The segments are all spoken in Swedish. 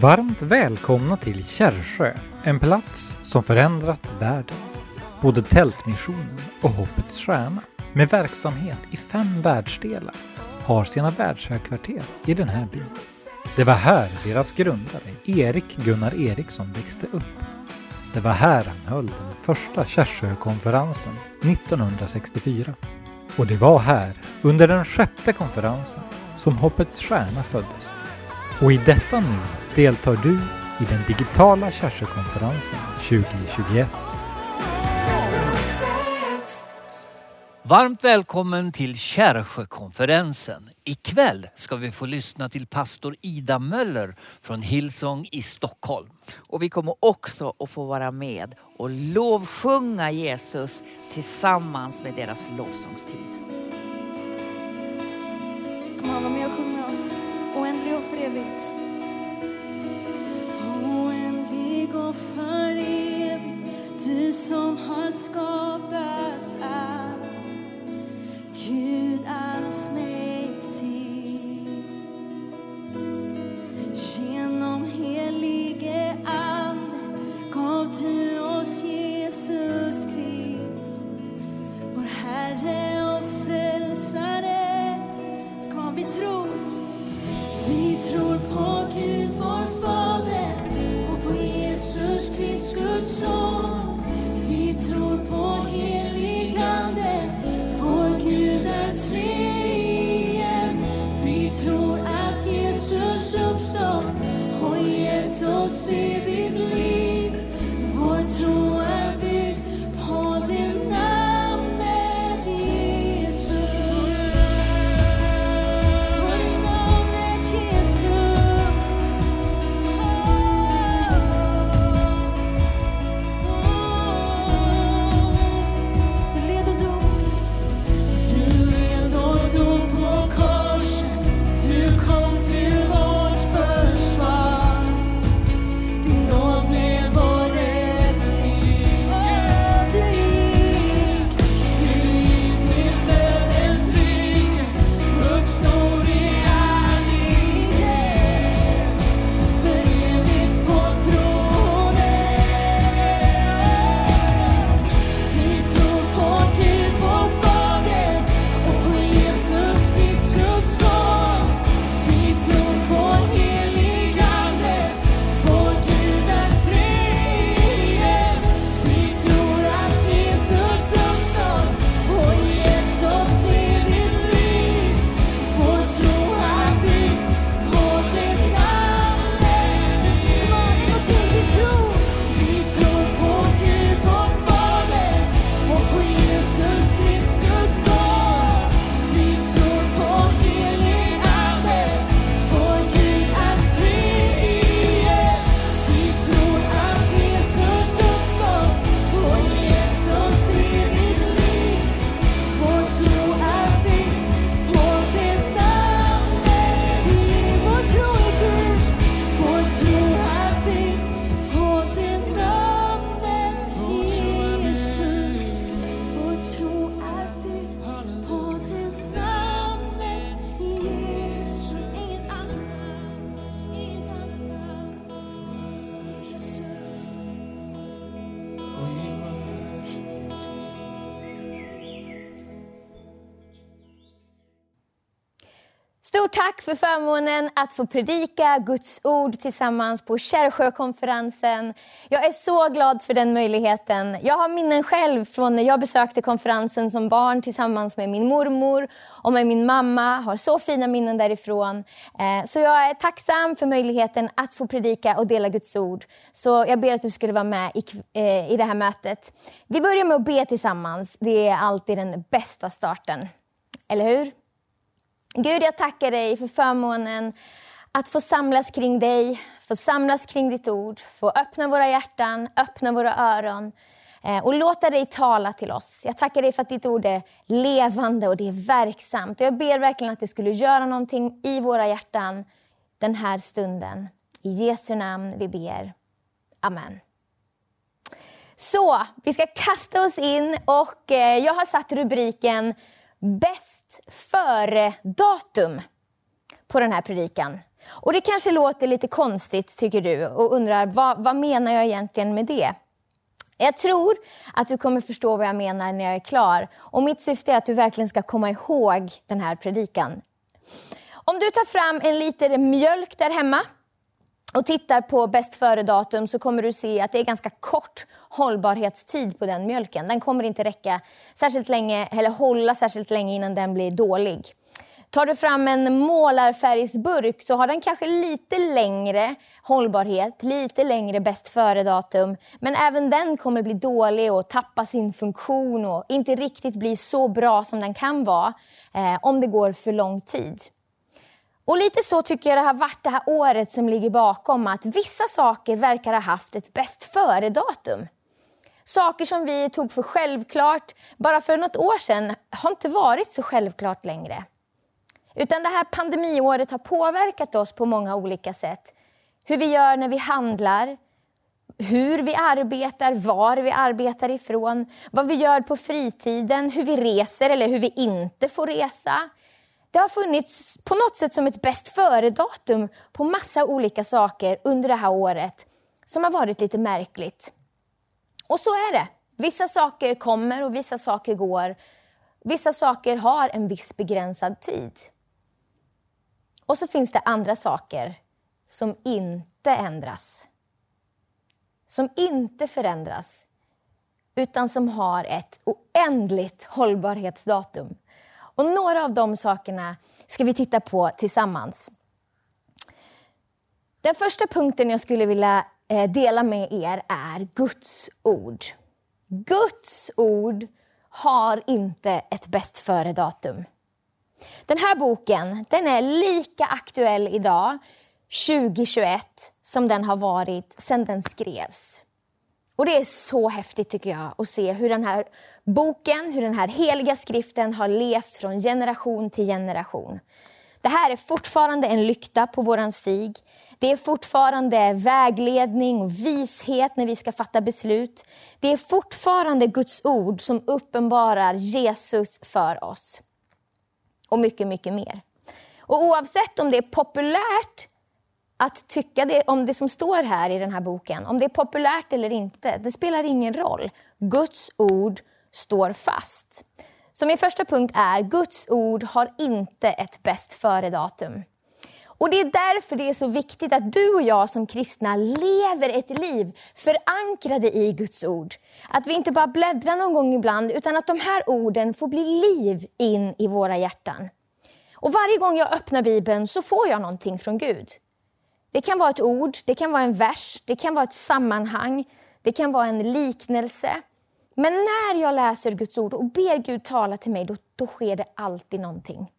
Varmt välkomna till Kärrsjö, en plats som förändrat världen. Både Tältmissionen och Hoppets Stjärna, med verksamhet i fem världsdelar, har sina världshögkvarter i den här byn. Det var här deras grundare, Erik Gunnar Eriksson, växte upp. Det var här han höll den första Kärrsjökonferensen 1964. Och det var här, under den sjätte konferensen, som Hoppets Stjärna föddes. Och i detta nu deltar du i den digitala Kärrsjökonferensen 2021. Varmt välkommen till Kärrsjökonferensen. Ikväll ska vi få lyssna till pastor Ida Möller från Hillsong i Stockholm. Och vi kommer också att få vara med och lovsjunga Jesus tillsammans med deras lovsångsteam. Kom han vara med och sjunga med oss. Oändlig och för evigt. Oändlig och för evigt. För förmånen att få predika Guds ord tillsammans på Kärrsjökonferensen. Jag är så glad för den möjligheten. Jag har minnen själv från när jag besökte konferensen som barn tillsammans med min mormor och med min mamma. Har så fina minnen därifrån. Eh, så jag är tacksam för möjligheten att få predika och dela Guds ord. Så jag ber att du skulle vara med i, eh, i det här mötet. Vi börjar med att be tillsammans. Det är alltid den bästa starten. Eller hur? Gud, jag tackar dig för förmånen att få samlas kring dig, få samlas kring ditt ord, få öppna våra hjärtan, öppna våra öron eh, och låta dig tala till oss. Jag tackar dig för att ditt ord är levande och det är verksamt. Jag ber verkligen att det skulle göra någonting i våra hjärtan den här stunden. I Jesu namn vi ber. Amen. Så, vi ska kasta oss in och eh, jag har satt rubriken Bäst före-datum på den här predikan. Och det kanske låter lite konstigt tycker du och undrar vad, vad menar jag egentligen med det? Jag tror att du kommer förstå vad jag menar när jag är klar. Och mitt syfte är att du verkligen ska komma ihåg den här predikan. Om du tar fram en liter mjölk där hemma och tittar på bäst före-datum så kommer du se att det är ganska kort hållbarhetstid på den mjölken. Den kommer inte räcka särskilt länge, eller hålla särskilt länge innan den blir dålig. Tar du fram en målarfärgsburk så har den kanske lite längre hållbarhet, lite längre bäst före-datum. Men även den kommer bli dålig och tappa sin funktion och inte riktigt bli så bra som den kan vara eh, om det går för lång tid. Och lite så tycker jag det har varit det här året som ligger bakom att vissa saker verkar ha haft ett bäst före-datum. Saker som vi tog för självklart bara för något år sedan har inte varit så självklart längre. Utan det här pandemiåret har påverkat oss på många olika sätt. Hur vi gör när vi handlar, hur vi arbetar, var vi arbetar ifrån, vad vi gör på fritiden, hur vi reser eller hur vi inte får resa. Det har funnits på något sätt som ett bäst före-datum på massa olika saker under det här året som har varit lite märkligt. Och så är det. Vissa saker kommer och vissa saker går. Vissa saker har en viss begränsad tid. Och så finns det andra saker som inte ändras. Som inte förändras, utan som har ett oändligt hållbarhetsdatum. Och några av de sakerna ska vi titta på tillsammans. Den första punkten jag skulle vilja eh, dela med er är Guds ord. Guds ord har inte ett bäst före-datum. Den här boken den är lika aktuell idag, 2021, som den har varit sedan den skrevs. Och Det är så häftigt tycker jag att se hur den här boken, hur den här heliga skriften har levt från generation till generation. Det här är fortfarande en lykta på våran stig. Det är fortfarande vägledning och vishet när vi ska fatta beslut. Det är fortfarande Guds ord som uppenbarar Jesus för oss och mycket, mycket mer. Och oavsett om det är populärt att tycka det, om det som står här i den här boken, om det är populärt eller inte, det spelar ingen roll. Guds ord står fast. Så min första punkt är, Guds ord har inte ett bäst före-datum. Och Det är därför det är så viktigt att du och jag som kristna lever ett liv förankrade i Guds ord. Att vi inte bara bläddrar någon gång ibland, utan att de här orden får bli liv in i våra hjärtan. Och Varje gång jag öppnar Bibeln så får jag någonting från Gud. Det kan vara ett ord, det kan vara en vers, det kan vara ett sammanhang, det kan vara en liknelse. Men när jag läser Guds ord och ber Gud tala till mig, då, då sker det alltid någonting.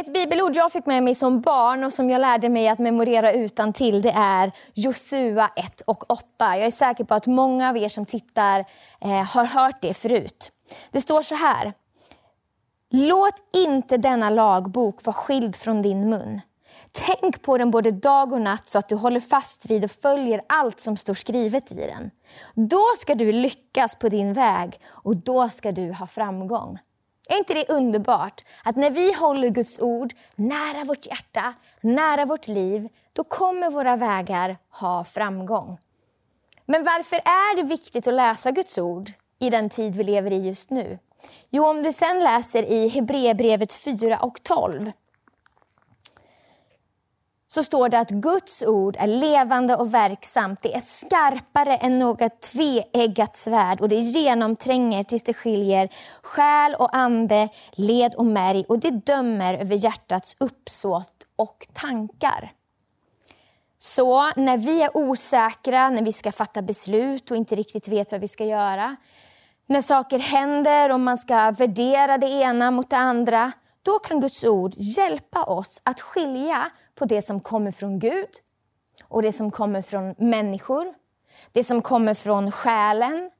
Ett bibelord jag fick med mig som barn och som jag lärde mig att memorera utan till det är Josua 1 och 8. Jag är säker på att många av er som tittar eh, har hört det förut. Det står så här. Låt inte denna lagbok vara skild från din mun. Tänk på den både dag och natt så att du håller fast vid och följer allt som står skrivet i den. Då ska du lyckas på din väg och då ska du ha framgång. Är inte det underbart? Att när vi håller Guds ord nära vårt hjärta, nära vårt liv, då kommer våra vägar ha framgång. Men varför är det viktigt att läsa Guds ord i den tid vi lever i just nu? Jo, om vi sen läser i Hebreerbrevet 4 och 12 så står det att Guds ord är levande och verksamt. Det är skarpare än något tveeggat svärd och det genomtränger tills det skiljer själ och ande, led och märg och det dömer över hjärtats uppsåt och tankar. Så när vi är osäkra, när vi ska fatta beslut och inte riktigt vet vad vi ska göra, när saker händer och man ska värdera det ena mot det andra, då kan Guds ord hjälpa oss att skilja på det som kommer från Gud och det som kommer från människor, det som kommer från själen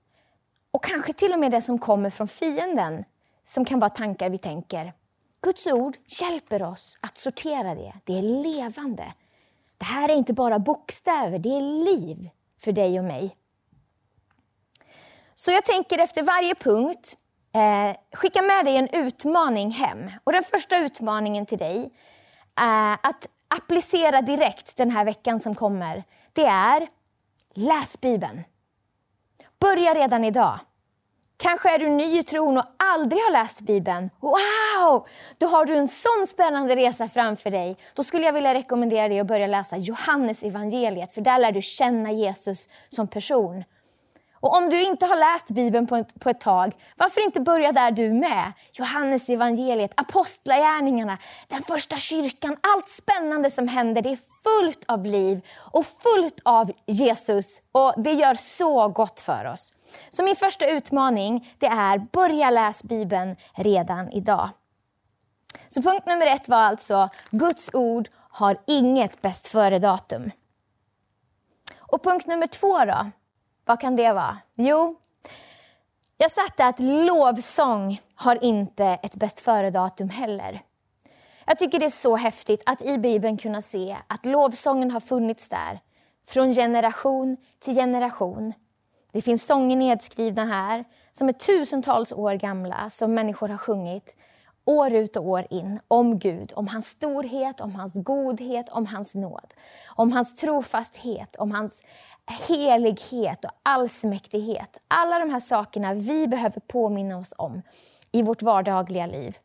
och kanske till och med det som kommer från fienden, som kan vara tankar vi tänker. Guds ord hjälper oss att sortera det. Det är levande. Det här är inte bara bokstäver, det är liv för dig och mig. Så jag tänker efter varje punkt eh, skicka med dig en utmaning hem. Och Den första utmaningen till dig är att applicera direkt den här veckan som kommer, det är läs Bibeln. Börja redan idag. Kanske är du ny i tron och aldrig har läst Bibeln. Wow! Då har du en sån spännande resa framför dig. Då skulle jag vilja rekommendera dig att börja läsa Johannes evangeliet för där lär du känna Jesus som person. Och om du inte har läst Bibeln på ett, på ett tag, varför inte börja där du med? Johannes evangeliet, apostlagärningarna, den första kyrkan, allt spännande som händer. Det är fullt av liv och fullt av Jesus och det gör så gott för oss. Så min första utmaning det är börja läsa Bibeln redan idag. Så punkt nummer ett var alltså Guds ord har inget bäst före-datum. Och punkt nummer två då? Vad kan det vara? Jo, jag satte att lovsång har inte ett bäst före-datum heller. Jag tycker det är så häftigt att i Bibeln kunna se att lovsången har funnits där från generation till generation. Det finns sånger nedskrivna här som är tusentals år gamla som människor har sjungit år ut och år in om Gud, om hans storhet, om hans godhet, om hans nåd. Om hans trofasthet, om hans helighet och allsmäktighet. Alla de här sakerna vi behöver påminna oss om i vårt vardagliga liv.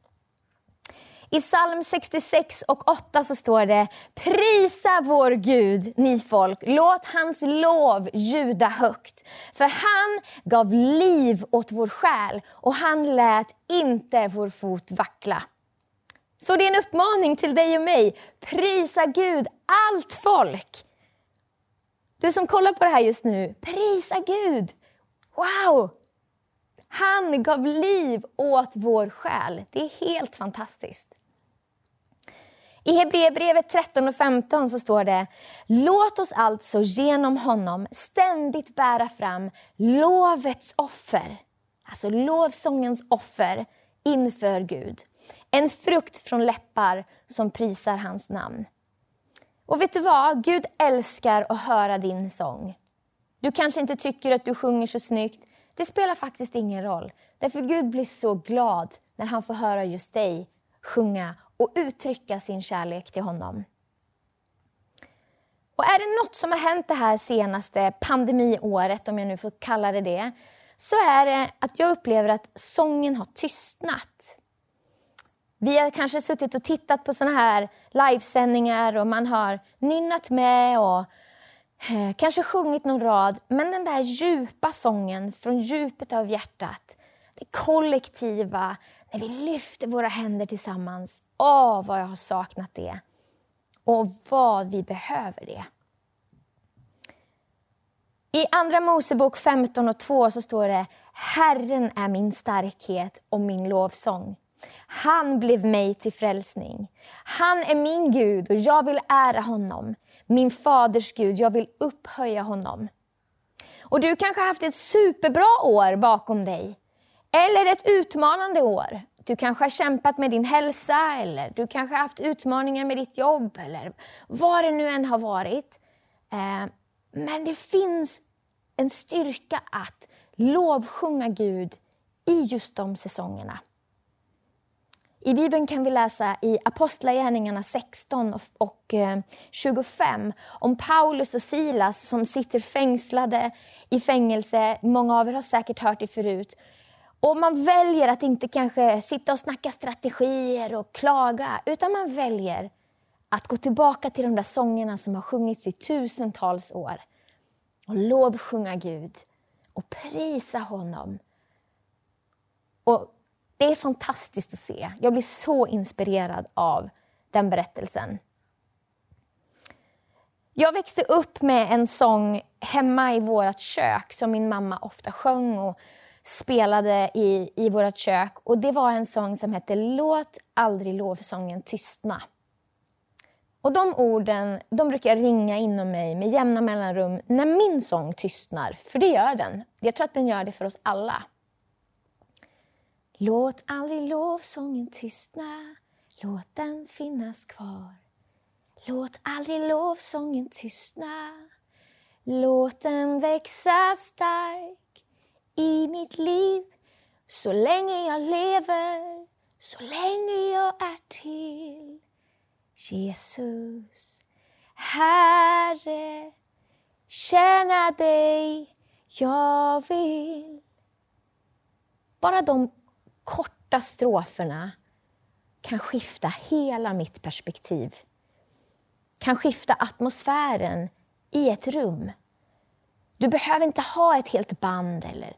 I psalm 66 och 8 så står det Prisa vår Gud, ni folk, låt hans lov ljuda högt. För han gav liv åt vår själ och han lät inte vår fot vackla. Så det är en uppmaning till dig och mig. Prisa Gud, allt folk. Du som kollar på det här just nu, prisa Gud. Wow! Han gav liv åt vår själ. Det är helt fantastiskt. I Hebreerbrevet 13 och 15 så står det Låt oss alltså genom honom ständigt bära fram lovets offer, alltså lovsångens offer inför Gud. En frukt från läppar som prisar hans namn. Och vet du vad? Gud älskar att höra din sång. Du kanske inte tycker att du sjunger så snyggt. Det spelar faktiskt ingen roll. Därför Gud blir så glad när han får höra just dig sjunga och uttrycka sin kärlek till honom. Och är det något som har hänt det här senaste pandemiåret, om jag nu får kalla det det, så är det att jag upplever att sången har tystnat. Vi har kanske suttit och tittat på såna här livesändningar och man har nynnat med och eh, kanske sjungit någon rad. Men den där djupa sången från djupet av hjärtat, det kollektiva, när vi lyfter våra händer tillsammans. Åh, vad jag har saknat det! Och vad vi behöver det. I Andra Mosebok 15 och 2 så står det Herren är min starkhet och min lovsång. Han blev mig till frälsning. Han är min Gud och jag vill ära honom. Min faders Gud, jag vill upphöja honom. Och du kanske har haft ett superbra år bakom dig. Eller ett utmanande år. Du kanske har kämpat med din hälsa eller du kanske har haft utmaningar med ditt jobb eller vad det nu än har varit. Eh, men det finns en styrka att lovsjunga Gud i just de säsongerna. I Bibeln kan vi läsa i Apostlagärningarna 16 och 25 eh, om Paulus och Silas som sitter fängslade i fängelse. Många av er har säkert hört det förut. Och man väljer att inte kanske sitta och snacka strategier och klaga, utan man väljer att gå tillbaka till de där sångerna som har sjungits i tusentals år och lovsjunga Gud och prisa honom. Och det är fantastiskt att se. Jag blir så inspirerad av den berättelsen. Jag växte upp med en sång hemma i vårt kök som min mamma ofta sjöng och spelade i, i vårt kök. Och Det var en sång som hette Låt aldrig lovsången tystna. Och De orden de brukar ringa inom mig med jämna mellanrum när min sång tystnar, för det gör den. Jag tror att den gör det för oss alla. Låt aldrig lovsången tystna, låt den finnas kvar. Låt aldrig lovsången tystna, låt den växa stark i mitt liv. Så länge jag lever, så länge jag är till. Jesus, Herre, tjäna dig jag vill. Bara de korta stroferna kan skifta hela mitt perspektiv. Kan skifta atmosfären i ett rum. Du behöver inte ha ett helt band eller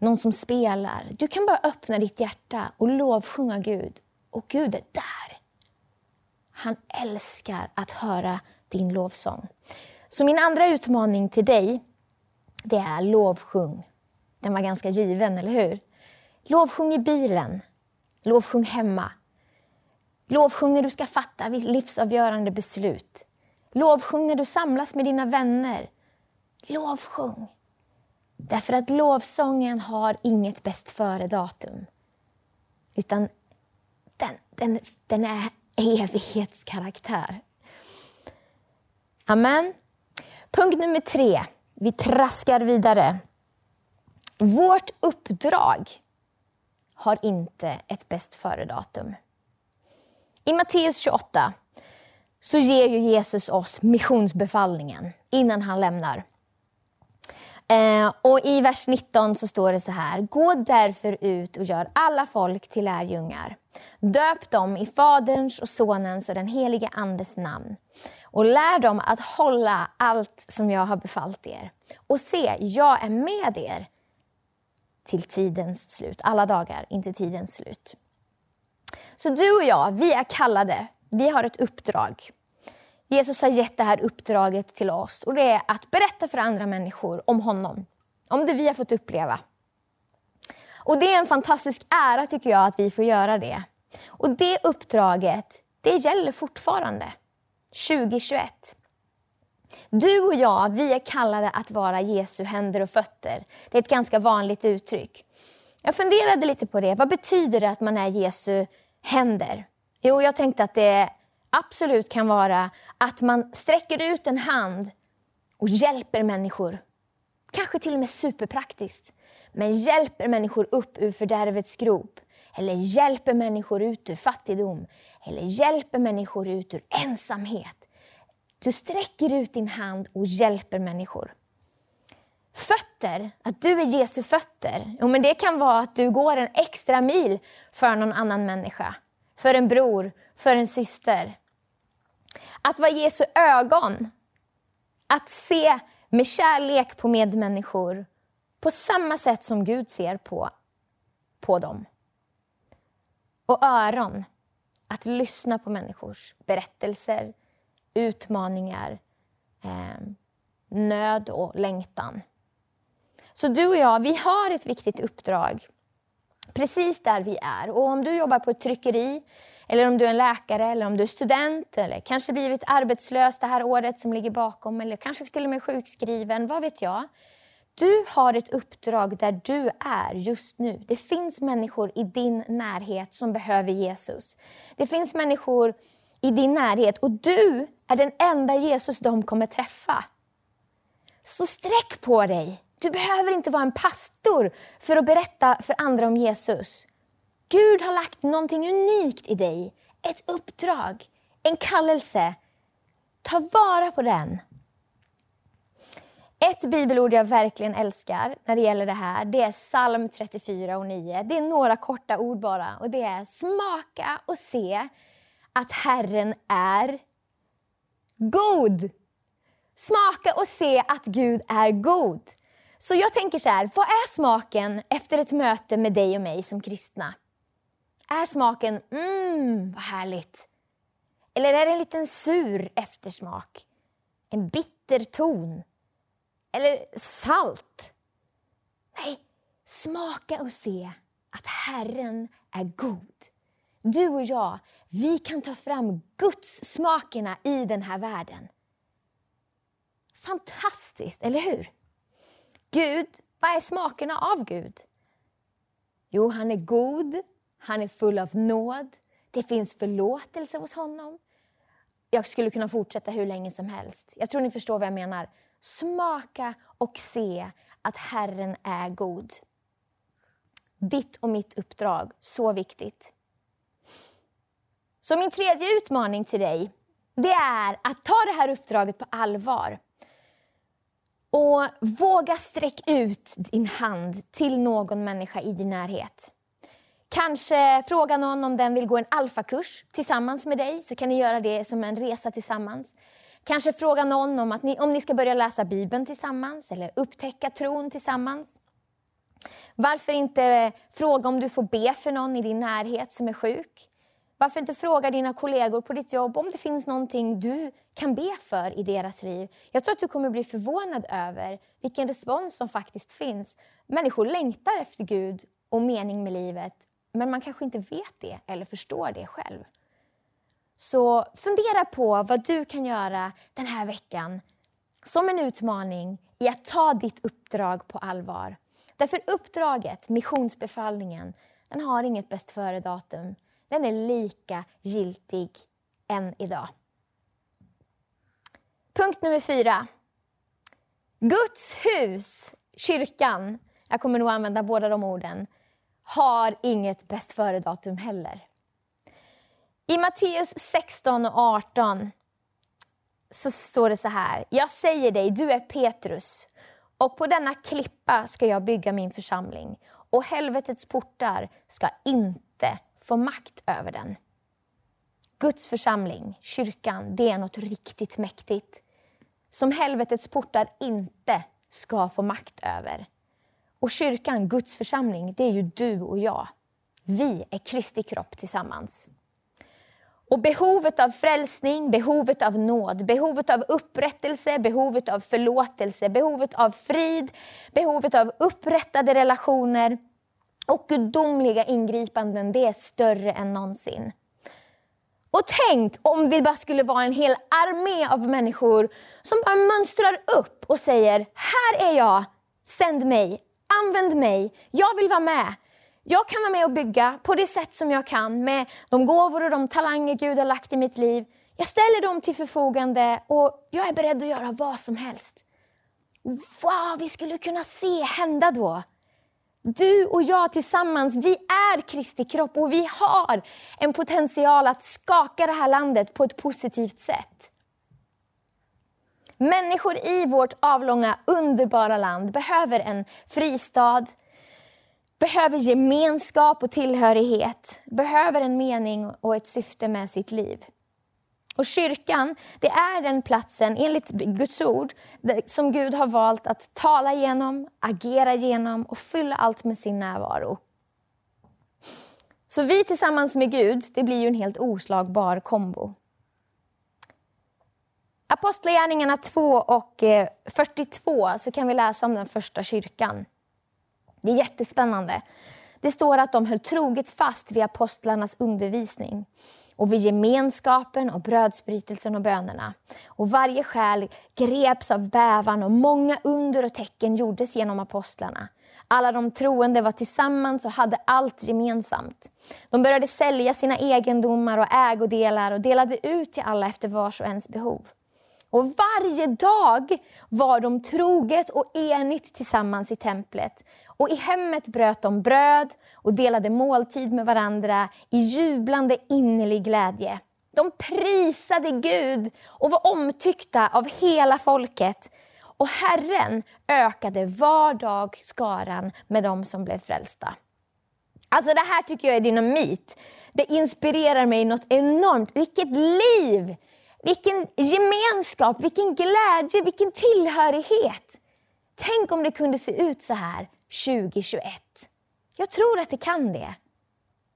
någon som spelar. Du kan bara öppna ditt hjärta och lovsjunga Gud. Och Gud är där. Han älskar att höra din lovsång. Så min andra utmaning till dig, det är lovsjung. Den var ganska given, eller hur? Lovsjung i bilen. Lovsjung hemma. Lovsjung när du ska fatta livsavgörande beslut. Lovsjung när du samlas med dina vänner. Lovsjung. Därför att lovsången har inget bäst före-datum. Utan den, den, den är evighetskaraktär. Amen. Punkt nummer tre. Vi traskar vidare. Vårt uppdrag har inte ett bäst före-datum. I Matteus 28 så ger ju Jesus oss missionsbefallningen innan han lämnar. Eh, och I vers 19 så står det så här. Gå därför ut och gör alla folk till lärjungar. Döp dem i Faderns och Sonens och den helige Andes namn och lär dem att hålla allt som jag har befallt er. Och se, jag är med er till tidens slut, alla dagar, inte tidens slut. Så du och jag, vi är kallade, vi har ett uppdrag. Jesus har gett det här uppdraget till oss och det är att berätta för andra människor om honom, om det vi har fått uppleva. Och det är en fantastisk ära tycker jag att vi får göra det. Och det uppdraget, det gäller fortfarande, 2021. Du och jag, vi är kallade att vara Jesu händer och fötter. Det är ett ganska vanligt uttryck. Jag funderade lite på det. Vad betyder det att man är Jesu händer? Jo, jag tänkte att det absolut kan vara att man sträcker ut en hand och hjälper människor. Kanske till och med superpraktiskt. Men hjälper människor upp ur fördärvets grop. Eller hjälper människor ut ur fattigdom. Eller hjälper människor ut ur ensamhet. Du sträcker ut din hand och hjälper människor. Fötter, att du är Jesu fötter, jo, men det kan vara att du går en extra mil för någon annan människa. För en bror, för en syster. Att vara Jesu ögon. Att se med kärlek på medmänniskor på samma sätt som Gud ser på, på dem. Och öron. Att lyssna på människors berättelser, utmaningar, eh, nöd och längtan. Så du och jag, vi har ett viktigt uppdrag precis där vi är. Och om du jobbar på ett tryckeri, eller om du är en läkare, eller om du är student, eller kanske blivit arbetslös det här året som ligger bakom, eller kanske till och med sjukskriven, vad vet jag. Du har ett uppdrag där du är just nu. Det finns människor i din närhet som behöver Jesus. Det finns människor i din närhet och du är den enda Jesus de kommer träffa. Så sträck på dig. Du behöver inte vara en pastor för att berätta för andra om Jesus. Gud har lagt någonting unikt i dig. Ett uppdrag, en kallelse. Ta vara på den. Ett bibelord jag verkligen älskar när det gäller det här, det är psalm 34 och 9. Det är några korta ord bara och det är smaka och se att Herren är god. Smaka och se att Gud är god. Så jag tänker så här, vad är smaken efter ett möte med dig och mig som kristna? Är smaken, mm, vad härligt? Eller är det en liten sur eftersmak? En bitter ton? Eller salt? Nej, smaka och se att Herren är god. Du och jag, vi kan ta fram Guds smakerna i den här världen. Fantastiskt, eller hur? Gud, vad är smakerna av Gud? Jo, han är god, han är full av nåd, det finns förlåtelse hos honom. Jag skulle kunna fortsätta hur länge som helst. Jag tror ni förstår vad jag menar. Smaka och se att Herren är god. Ditt och mitt uppdrag, så viktigt. Så min tredje utmaning till dig, det är att ta det här uppdraget på allvar. Och våga sträck ut din hand till någon människa i din närhet. Kanske fråga någon om den vill gå en alfakurs tillsammans med dig, så kan ni göra det som en resa tillsammans. Kanske fråga någon om, att ni, om ni ska börja läsa Bibeln tillsammans eller upptäcka tron tillsammans. Varför inte fråga om du får be för någon i din närhet som är sjuk? Varför inte fråga dina kollegor på ditt jobb om det finns någonting du kan be för i deras liv? Jag tror att du kommer bli förvånad över vilken respons som faktiskt finns. Människor längtar efter Gud och mening med livet, men man kanske inte vet det eller förstår det själv. Så fundera på vad du kan göra den här veckan som en utmaning i att ta ditt uppdrag på allvar. Därför uppdraget, missionsbefallningen, den har inget bäst före-datum. Den är lika giltig än idag. Punkt nummer fyra. Guds hus, kyrkan, jag kommer nog använda båda de orden, har inget bäst före-datum heller. I Matteus 16 och 18 så står det så här. Jag säger dig, du är Petrus och på denna klippa ska jag bygga min församling och helvetets portar ska inte få makt över den. Guds församling, kyrkan, det är något riktigt mäktigt som helvetets portar inte ska få makt över. Och kyrkan, Guds församling, det är ju du och jag. Vi är Kristi kropp tillsammans. Och behovet av frälsning, behovet av nåd, behovet av upprättelse, behovet av förlåtelse, behovet av frid, behovet av upprättade relationer och gudomliga ingripanden, det är större än någonsin. Och tänk om vi bara skulle vara en hel armé av människor som bara mönstrar upp och säger, här är jag, sänd mig, använd mig, jag vill vara med. Jag kan vara med och bygga på det sätt som jag kan med de gåvor och de talanger Gud har lagt i mitt liv. Jag ställer dem till förfogande och jag är beredd att göra vad som helst. Vad vi skulle kunna se hända då. Du och jag tillsammans, vi är Kristi kropp och vi har en potential att skaka det här landet på ett positivt sätt. Människor i vårt avlånga, underbara land behöver en fristad, behöver gemenskap och tillhörighet, behöver en mening och ett syfte med sitt liv. Och kyrkan, det är den platsen, enligt Guds ord, som Gud har valt att tala genom, agera genom och fylla allt med sin närvaro. Så vi tillsammans med Gud, det blir ju en helt oslagbar kombo. Apostlagärningarna 2 och eh, 42 så kan vi läsa om den första kyrkan. Det är jättespännande. Det står att de höll troget fast vid apostlarnas undervisning och vid gemenskapen och brödsbrytelsen och bönerna. Och varje själ greps av bävan och många under och tecken gjordes genom apostlarna. Alla de troende var tillsammans och hade allt gemensamt. De började sälja sina egendomar och ägodelar och delade ut till alla efter vars och ens behov. Och varje dag var de troget och enigt tillsammans i templet. Och i hemmet bröt de bröd och delade måltid med varandra i jublande innerlig glädje. De prisade Gud och var omtyckta av hela folket. Och Herren ökade var dag skaran med dem som blev frälsta. Alltså det här tycker jag är dynamit. Det inspirerar mig något enormt. Vilket liv! Vilken gemenskap, vilken glädje, vilken tillhörighet. Tänk om det kunde se ut så här 2021. Jag tror att det kan det.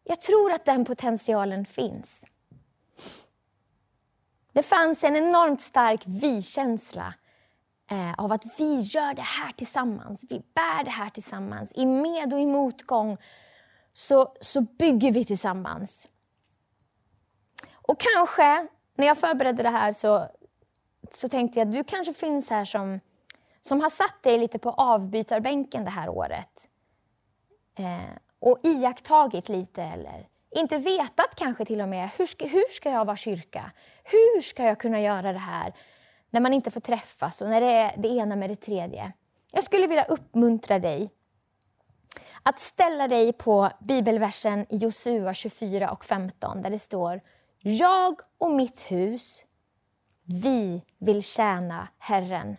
Jag tror att den potentialen finns. Det fanns en enormt stark vi-känsla eh, av att vi gör det här tillsammans. Vi bär det här tillsammans. I med och i motgång så, så bygger vi tillsammans. Och kanske när jag förberedde det här så, så tänkte jag att du kanske finns här som, som har satt dig lite på avbytarbänken det här året. Eh, och iakttagit lite eller inte vetat kanske till och med hur ska, hur ska jag vara kyrka? Hur ska jag kunna göra det här när man inte får träffas och när det är det ena med det tredje? Jag skulle vilja uppmuntra dig att ställa dig på bibelversen i Josua 24 och 15 där det står jag och mitt hus, Vi vill tjäna Herren.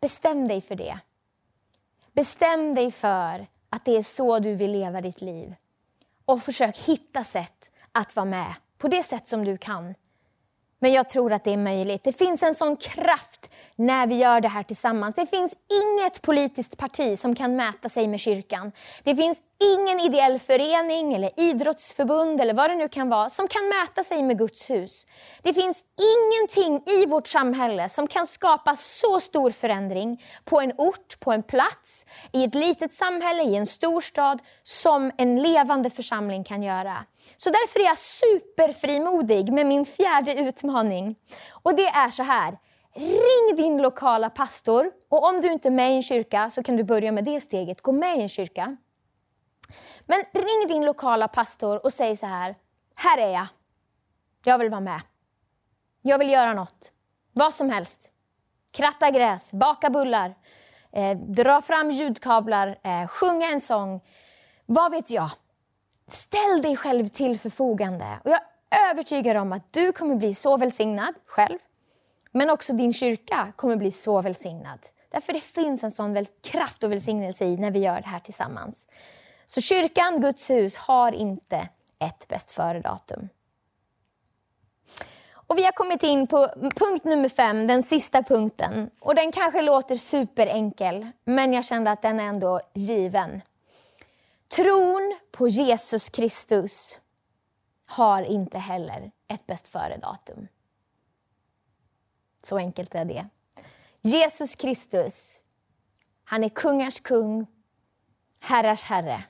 Bestäm dig för det. Bestäm dig för att det är så du vill leva ditt liv. Och försök hitta sätt att vara med på det sätt som du kan. Men jag tror att det är möjligt. Det finns en sån kraft när vi gör det här tillsammans. Det finns inget politiskt parti som kan mäta sig med kyrkan. Det finns ingen ideell förening eller idrottsförbund eller vad det nu kan vara som kan mäta sig med Guds hus. Det finns ingenting i vårt samhälle som kan skapa så stor förändring på en ort, på en plats, i ett litet samhälle, i en storstad som en levande församling kan göra. Så därför är jag superfrimodig med min fjärde utmaning. Och det är så här. Ring din lokala pastor. Och om du inte är med i en kyrka så kan du börja med det steget. Gå med i en kyrka. Men ring din lokala pastor och säg så här. Här är jag. Jag vill vara med. Jag vill göra något. Vad som helst. Kratta gräs, baka bullar, eh, dra fram ljudkablar, eh, sjunga en sång. Vad vet jag? Ställ dig själv till förfogande. Och jag är övertygad om att du kommer bli så välsignad själv. Men också din kyrka kommer bli så välsignad. Därför det finns en sån kraft och välsignelse i när vi gör det här tillsammans. Så kyrkan, Guds hus, har inte ett bäst före-datum. Och vi har kommit in på punkt nummer fem, den sista punkten. Och Den kanske låter superenkel, men jag kände att den är ändå given. Tron på Jesus Kristus har inte heller ett bäst före-datum. Så enkelt är det. Jesus Kristus, han är kungars kung, herrars herre.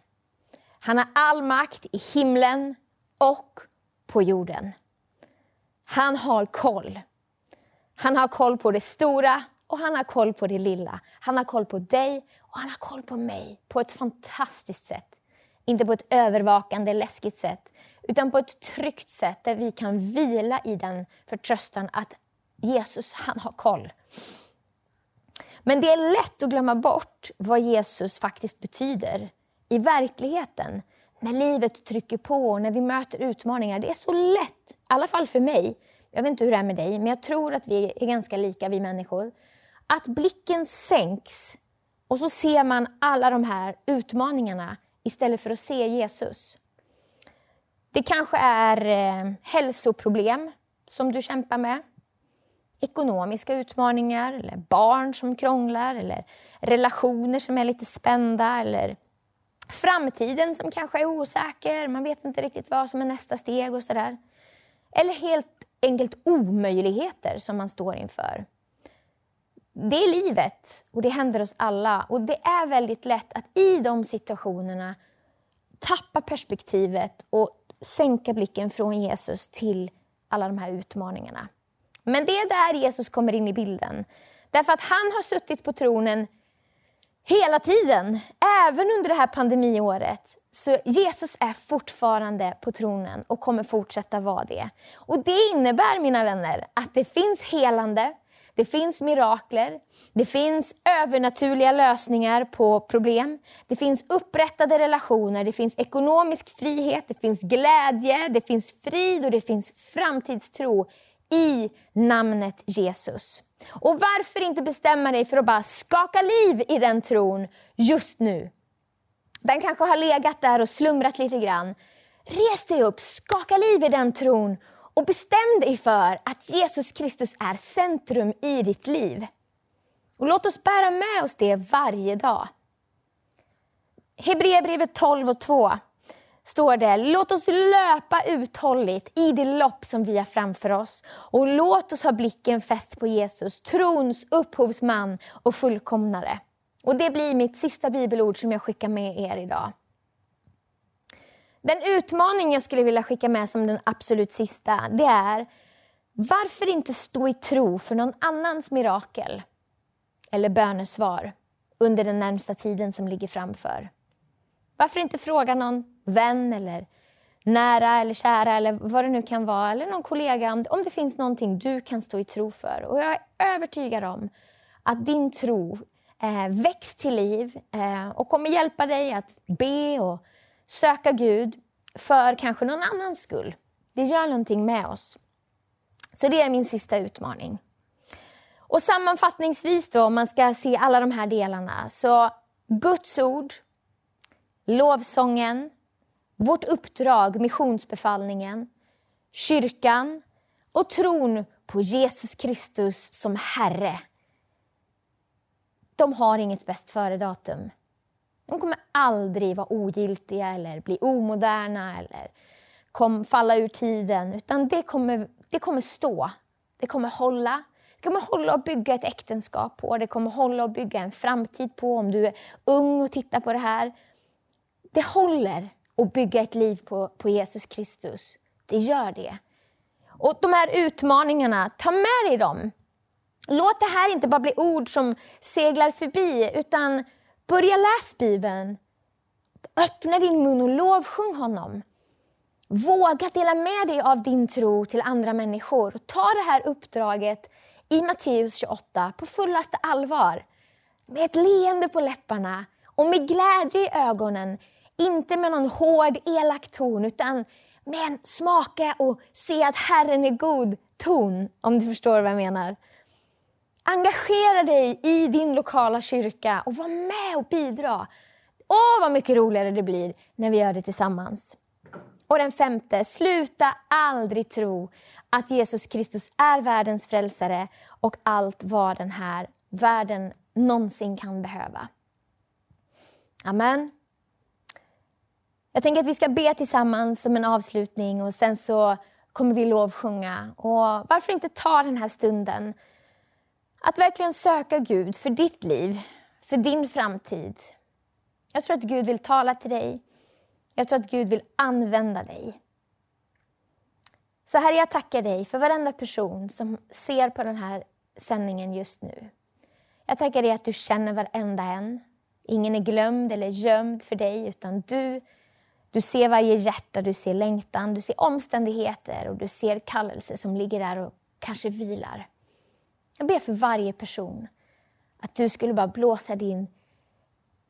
Han har all makt i himlen och på jorden. Han har koll. Han har koll på det stora och han har koll på det lilla. Han har koll på dig och han har koll på mig på ett fantastiskt sätt. Inte på ett övervakande, läskigt sätt, utan på ett tryggt sätt där vi kan vila i den förtröstan att Jesus, han har koll. Men det är lätt att glömma bort vad Jesus faktiskt betyder i verkligheten. När livet trycker på och när vi möter utmaningar. Det är så lätt, i alla fall för mig, jag vet inte hur det är med dig, men jag tror att vi är ganska lika vi människor. Att blicken sänks och så ser man alla de här utmaningarna istället för att se Jesus. Det kanske är eh, hälsoproblem som du kämpar med ekonomiska utmaningar, eller barn som krånglar, eller relationer som är lite spända, eller framtiden som kanske är osäker, man vet inte riktigt vad som är nästa steg och sådär. Eller helt enkelt omöjligheter som man står inför. Det är livet och det händer oss alla och det är väldigt lätt att i de situationerna tappa perspektivet och sänka blicken från Jesus till alla de här utmaningarna. Men det är där Jesus kommer in i bilden. Därför att han har suttit på tronen hela tiden, även under det här pandemiåret. Så Jesus är fortfarande på tronen och kommer fortsätta vara det. Och Det innebär, mina vänner, att det finns helande, det finns mirakler, det finns övernaturliga lösningar på problem. Det finns upprättade relationer, det finns ekonomisk frihet, det finns glädje, det finns frid och det finns framtidstro i namnet Jesus. Och varför inte bestämma dig för att bara skaka liv i den tron just nu? Den kanske har legat där och slumrat lite grann. Res dig upp, skaka liv i den tron och bestäm dig för att Jesus Kristus är centrum i ditt liv. Och Låt oss bära med oss det varje dag. Hebreerbrevet 12 och 2 står det, låt oss löpa uthålligt i det lopp som vi har framför oss. Och låt oss ha blicken fäst på Jesus, trons upphovsman och fullkomnare. Och det blir mitt sista bibelord som jag skickar med er idag. Den utmaning jag skulle vilja skicka med som den absolut sista, det är varför inte stå i tro för någon annans mirakel eller bönesvar under den närmsta tiden som ligger framför? Varför inte fråga någon vän eller nära eller kära eller vad det nu kan vara, eller någon kollega, om det finns någonting du kan stå i tro för. Och jag är övertygad om att din tro eh, väcks till liv eh, och kommer hjälpa dig att be och söka Gud för kanske någon annans skull. Det gör någonting med oss. Så det är min sista utmaning. Och sammanfattningsvis då, om man ska se alla de här delarna, så Guds ord, lovsången, vårt uppdrag, missionsbefallningen, kyrkan och tron på Jesus Kristus som Herre. De har inget bäst före-datum. De kommer aldrig vara ogiltiga eller bli omoderna eller kom, falla ur tiden, utan det kommer, det kommer stå. Det kommer hålla. Det kommer hålla att bygga ett äktenskap på, det kommer hålla att bygga en framtid på om du är ung och tittar på det här. Det håller och bygga ett liv på, på Jesus Kristus. Det gör det. Och de här utmaningarna, ta med dig dem. Låt det här inte bara bli ord som seglar förbi, utan börja läs Bibeln. Öppna din mun och lovsjung honom. Våga dela med dig av din tro till andra människor. Ta det här uppdraget i Matteus 28 på fullaste allvar. Med ett leende på läpparna och med glädje i ögonen. Inte med någon hård, elak ton, utan med en smaka och se att Herren är god ton, om du förstår vad jag menar. Engagera dig i din lokala kyrka och var med och bidra. Åh, vad mycket roligare det blir när vi gör det tillsammans. Och den femte, sluta aldrig tro att Jesus Kristus är världens frälsare och allt vad den här världen någonsin kan behöva. Amen. Jag tänker att vi ska be tillsammans som en avslutning och sen så kommer vi lovsjunga. Och varför inte ta den här stunden att verkligen söka Gud för ditt liv, för din framtid. Jag tror att Gud vill tala till dig. Jag tror att Gud vill använda dig. Så Herre, jag tackar dig för varenda person som ser på den här sändningen just nu. Jag tackar dig att du känner varenda en. Ingen är glömd eller gömd för dig, utan du, du ser varje hjärta, du ser längtan, du ser omständigheter och du ser kallelse som ligger där och kanske vilar. Jag ber för varje person att du skulle bara blåsa din,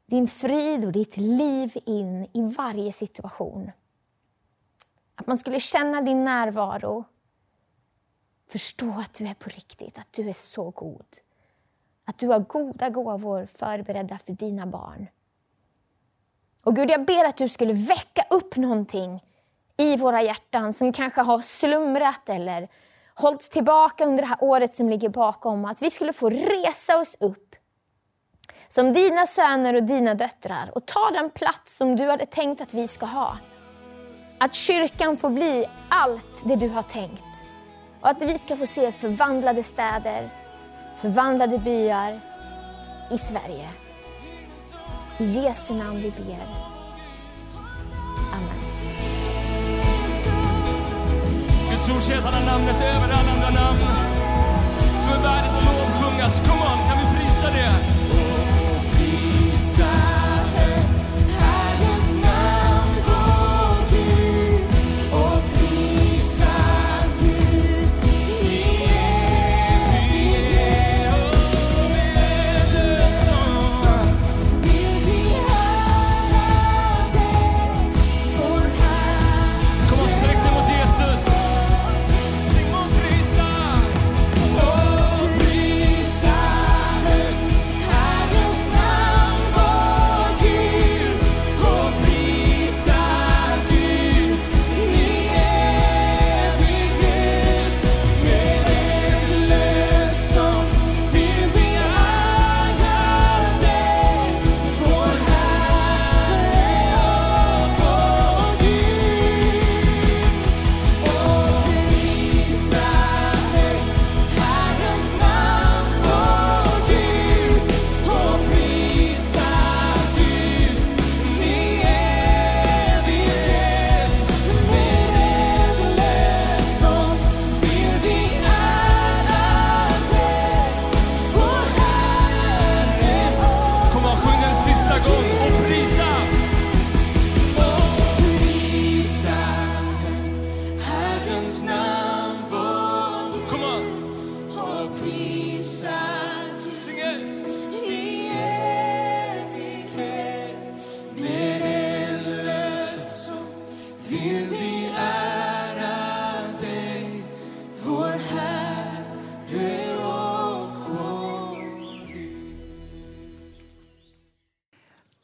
din frid och ditt liv in i varje situation. Att man skulle känna din närvaro, förstå att du är på riktigt, att du är så god. Att du har goda gåvor förberedda för dina barn. Och Gud, jag ber att du skulle väcka upp någonting i våra hjärtan som kanske har slumrat eller hållits tillbaka under det här året som ligger bakom. Att vi skulle få resa oss upp som dina söner och dina döttrar och ta den plats som du hade tänkt att vi ska ha. Att kyrkan får bli allt det du har tänkt. Och att vi ska få se förvandlade städer, förvandlade byar i Sverige. I Jesu namn vi ber. Amen. Guds ord säger att han har namnet över alla andra namn. Som är värdigt att lovsjungas. Come on, kan vi prisa det? Kom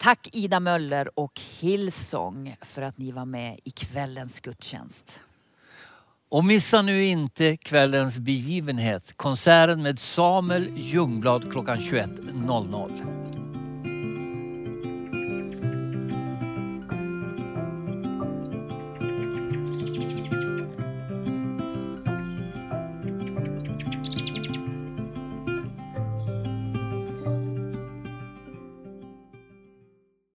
Tack Ida Möller och Hillsong för att ni var med i kvällens gudstjänst. Och missa nu inte kvällens begivenhet, konserten med Samuel Ljungblad klockan 21.00.